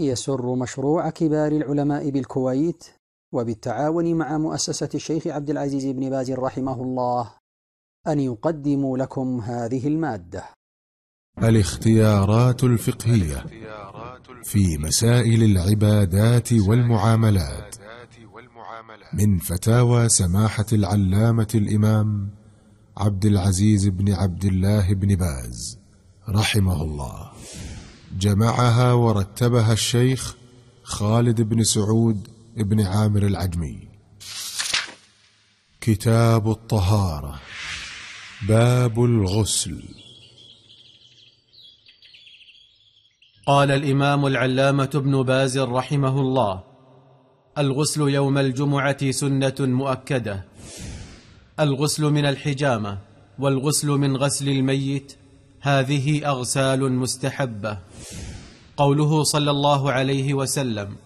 يسر مشروع كبار العلماء بالكويت وبالتعاون مع مؤسسة الشيخ عبد العزيز بن باز رحمه الله أن يقدموا لكم هذه المادة. الاختيارات الفقهية في مسائل العبادات والمعاملات من فتاوى سماحة العلامة الإمام عبد العزيز بن عبد الله بن باز رحمه الله. جمعها ورتبها الشيخ خالد بن سعود بن عامر العجمي. كتاب الطهارة. باب الغسل. قال الإمام العلامة ابن باز رحمه الله الغسل يوم الجمعة سنة مؤكدة. الغسل من الحجامة والغسل من غسل الميت هذه أغسال مستحبة. قوله صلى الله عليه وسلم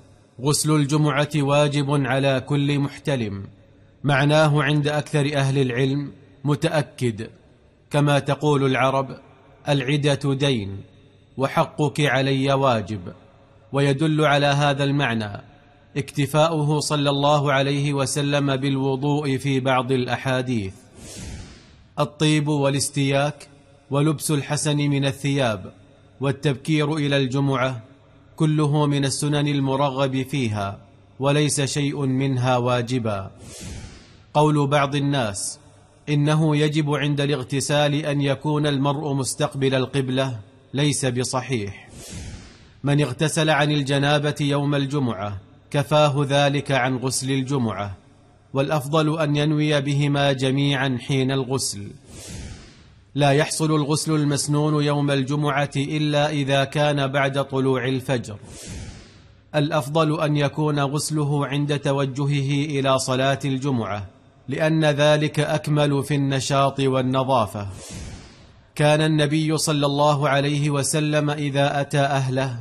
غسل الجمعة واجب على كل محتلم. معناه عند أكثر أهل العلم متأكد. كما تقول العرب العدة دين وحقك علي واجب. ويدل على هذا المعنى اكتفاؤه صلى الله عليه وسلم بالوضوء في بعض الأحاديث. الطيب والاستياك ولبس الحسن من الثياب والتبكير إلى الجمعة كله من السنن المرغب فيها وليس شيء منها واجبا. قول بعض الناس إنه يجب عند الاغتسال أن يكون المرء مستقبل القبلة ليس بصحيح. من اغتسل عن الجنابة يوم الجمعة كفاه ذلك عن غسل الجمعة والأفضل أن ينوي بهما جميعا حين الغسل. لا يحصل الغسل المسنون يوم الجمعة إلا إذا كان بعد طلوع الفجر. الأفضل أن يكون غسله عند توجهه إلى صلاة الجمعة لأن ذلك أكمل في النشاط والنظافة. كان النبي صلى الله عليه وسلم إذا أتى أهله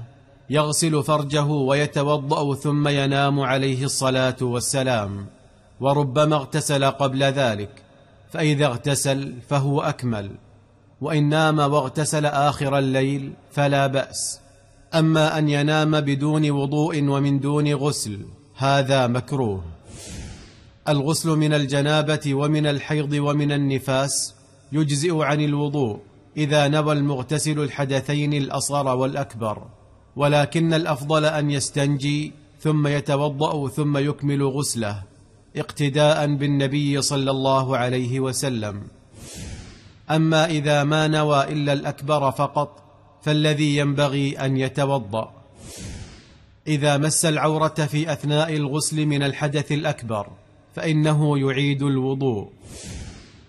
يغسل فرجه ويتوضأ ثم ينام عليه الصلاة والسلام وربما اغتسل قبل ذلك. فإذا اغتسل فهو أكمل وإن نام واغتسل آخر الليل فلا بأس. أما أن ينام بدون وضوء ومن دون غسل هذا مكروه. الغسل من الجنابة ومن الحيض ومن النفاس يجزئ عن الوضوء إذا نوى المغتسل الحدثين الأصغر والأكبر ولكن الأفضل أن يستنجي ثم يتوضأ ثم يكمل غسله. اقتداء بالنبي صلى الله عليه وسلم. أما إذا ما نوى إلا الأكبر فقط فالذي ينبغي أن يتوضأ. إذا مس العورة في أثناء الغسل من الحدث الأكبر فإنه يعيد الوضوء.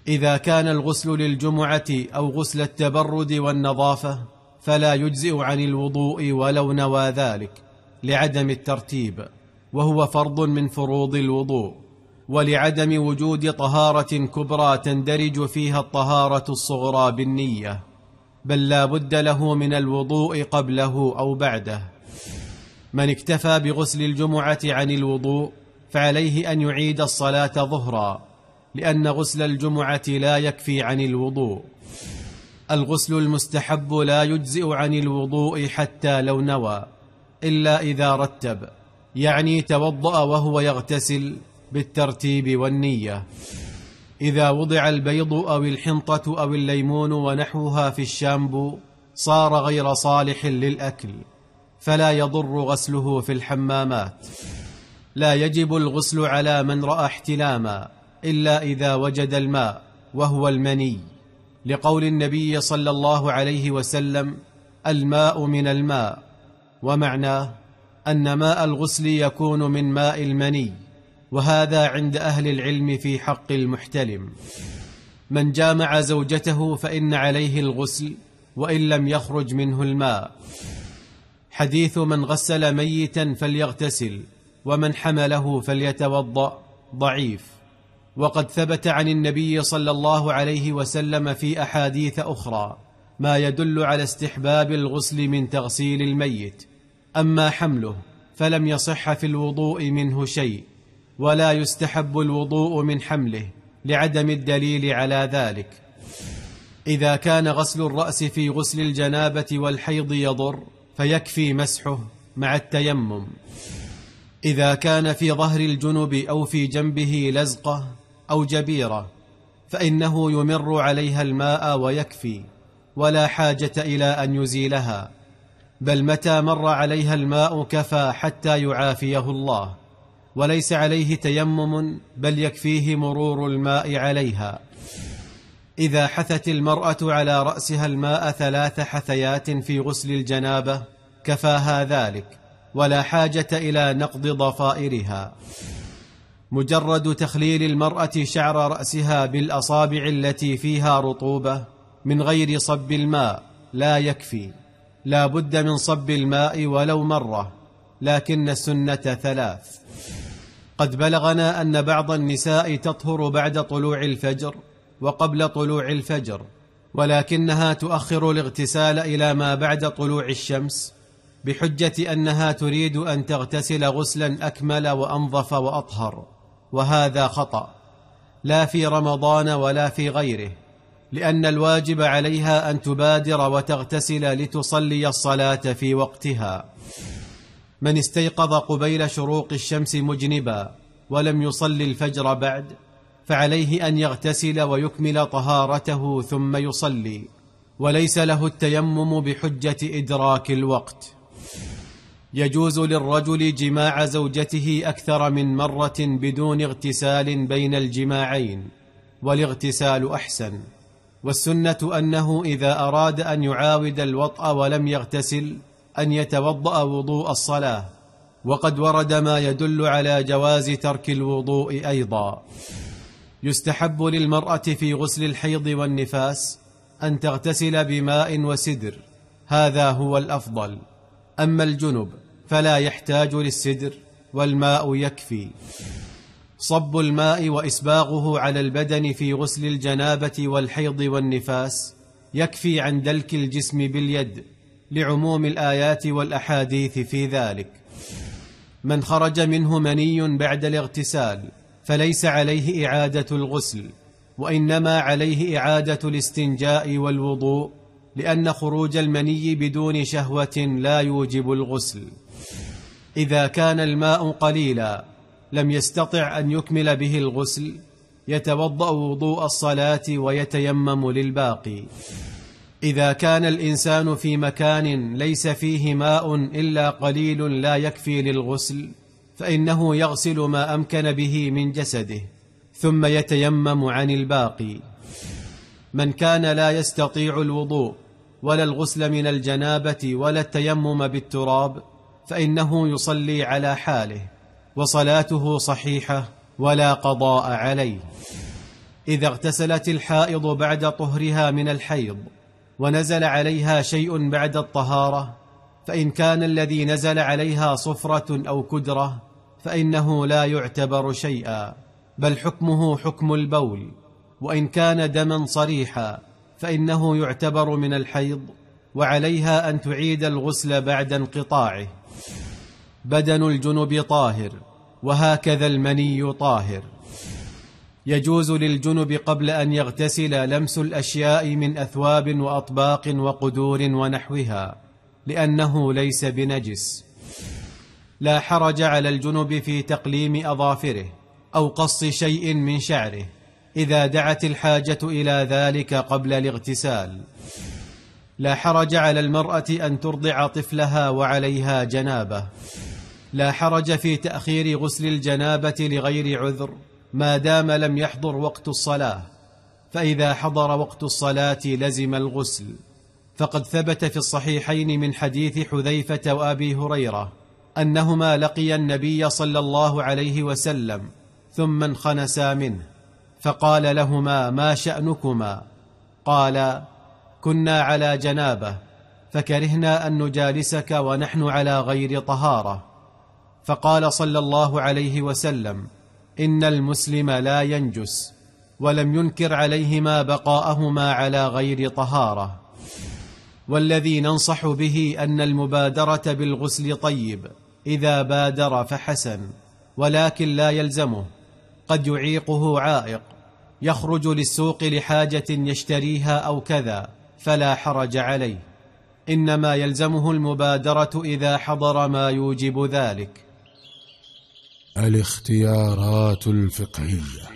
إذا كان الغسل للجمعة أو غسل التبرد والنظافة فلا يجزئ عن الوضوء ولو نوى ذلك لعدم الترتيب وهو فرض من فروض الوضوء. ولعدم وجود طهارة كبرى تندرج فيها الطهارة الصغرى بالنية بل لا بد له من الوضوء قبله أو بعده. من اكتفى بغسل الجمعة عن الوضوء فعليه أن يعيد الصلاة ظهرا لأن غسل الجمعة لا يكفي عن الوضوء. الغسل المستحب لا يجزئ عن الوضوء حتى لو نوى إلا إذا رتب يعني توضأ وهو يغتسل بالترتيب والنية. إذا وضع البيض أو الحنطة أو الليمون ونحوها في الشامبو صار غير صالح للأكل فلا يضر غسله في الحمامات. لا يجب الغسل على من رأى احتلاما إلا إذا وجد الماء وهو المني. لقول النبي صلى الله عليه وسلم الماء من الماء ومعناه أن ماء الغسل يكون من ماء المني. وهذا عند أهل العلم في حق المحتلم. من جامع زوجته فإن عليه الغسل وإن لم يخرج منه الماء. حديث من غسل ميتا فليغتسل ومن حمله فليتوضأ ضعيف. وقد ثبت عن النبي صلى الله عليه وسلم في أحاديث أخرى ما يدل على استحباب الغسل من تغسيل الميت. أما حمله فلم يصح في الوضوء منه شيء. ولا يستحب الوضوء من حمله لعدم الدليل على ذلك. إذا كان غسل الرأس في غسل الجنابة والحيض يضر فيكفي مسحه مع التيمم. إذا كان في ظهر الجنب أو في جنبه لزقة أو جبيرة فإنه يمر عليها الماء ويكفي ولا حاجة إلى أن يزيلها. بل متى مر عليها الماء كفى حتى يعافيه الله. وليس عليه تيمم بل يكفيه مرور الماء عليها. إذا حثت المرأة على رأسها الماء ثلاث حثيات في غسل الجنابة كفاها ذلك ولا حاجة إلى نقض ضفائرها. مجرد تخليل المرأة شعر رأسها بالأصابع التي فيها رطوبة من غير صب الماء لا يكفي. لا بد من صب الماء ولو مرة. لكن السنة ثلاث. قد بلغنا أن بعض النساء تطهر بعد طلوع الفجر وقبل طلوع الفجر ولكنها تؤخر الاغتسال إلى ما بعد طلوع الشمس بحجة أنها تريد أن تغتسل غسلا أكمل وأنظف وأطهر وهذا خطأ. لا في رمضان ولا في غيره لأن الواجب عليها أن تبادر وتغتسل لتصلي الصلاة في وقتها. من استيقظ قبيل شروق الشمس مجنبا ولم يصل الفجر بعد فعليه أن يغتسل ويكمل طهارته ثم يصلي وليس له التيمم بحجة إدراك الوقت. يجوز للرجل جماع زوجته أكثر من مرة بدون اغتسال بين الجماعين والاغتسال أحسن. والسنة أنه إذا أراد أن يعاود الوطأ ولم يغتسل أن يتوضأ وضوء الصلاة وقد ورد ما يدل على جواز ترك الوضوء أيضا. يستحب للمرأة في غسل الحيض والنفاس أن تغتسل بماء وسدر هذا هو الأفضل. أما الجنب فلا يحتاج للسدر والماء يكفي. صب الماء وإسباغه على البدن في غسل الجنابة والحيض والنفاس يكفي عن دلك الجسم باليد لعموم الآيات والأحاديث في ذلك. من خرج منه مني بعد الاغتسال فليس عليه إعادة الغسل وإنما عليه إعادة الاستنجاء والوضوء لأن خروج المني بدون شهوة لا يوجب الغسل. إذا كان الماء قليلا لم يستطع أن يكمل به الغسل يتوضأ وضوء الصلاة ويتيمم للباقي. إذا كان الإنسان في مكان ليس فيه ماء إلا قليل لا يكفي للغسل فإنه يغسل ما أمكن به من جسده ثم يتيمم عن الباقي. من كان لا يستطيع الوضوء ولا الغسل من الجنابة ولا التيمم بالتراب فإنه يصلي على حاله وصلاته صحيحة ولا قضاء عليه. إذا اغتسلت الحائض بعد طهرها من الحيض ونزل عليها شيء بعد الطهارة فإن كان الذي نزل عليها صفرة أو كدرة فإنه لا يعتبر شيئا بل حكمه حكم البول وإن كان دما صريحا فإنه يعتبر من الحيض وعليها أن تعيد الغسل بعد انقطاعه. بدن الجنب طاهر وهكذا المني طاهر. يجوز للجنب قبل أن يغتسل لمس الأشياء من أثواب وأطباق وقدور ونحوها لأنه ليس بنجس. لا حرج على الجنب في تقليم أظافره أو قص شيء من شعره إذا دعت الحاجة إلى ذلك قبل الاغتسال. لا حرج على المرأة أن ترضع طفلها وعليها جنابه. لا حرج في تأخير غسل الجنابة لغير عذر. ما دام لم يحضر وقت الصلاة فإذا حضر وقت الصلاة لزم الغسل. فقد ثبت في الصحيحين من حديث حذيفة وأبي هريرة أنهما لقيا النبي صلى الله عليه وسلم ثم انخنسا منه فقال لهما ما شأنكما؟ قال كنا على جنابة فكرهنا أن نجالسك ونحن على غير طهارة. فقال صلى الله عليه وسلم إن المسلم لا ينجس ولم ينكر عليهما بقاءهما على غير طهارة. والذي ننصح به أن المبادرة بالغسل طيب إذا بادر فحسن ولكن لا يلزمه. قد يعيقه عائق يخرج للسوق لحاجة يشتريها أو كذا فلا حرج عليه. إنما يلزمه المبادرة إذا حضر ما يوجب ذلك. الاختيارات الفقهية.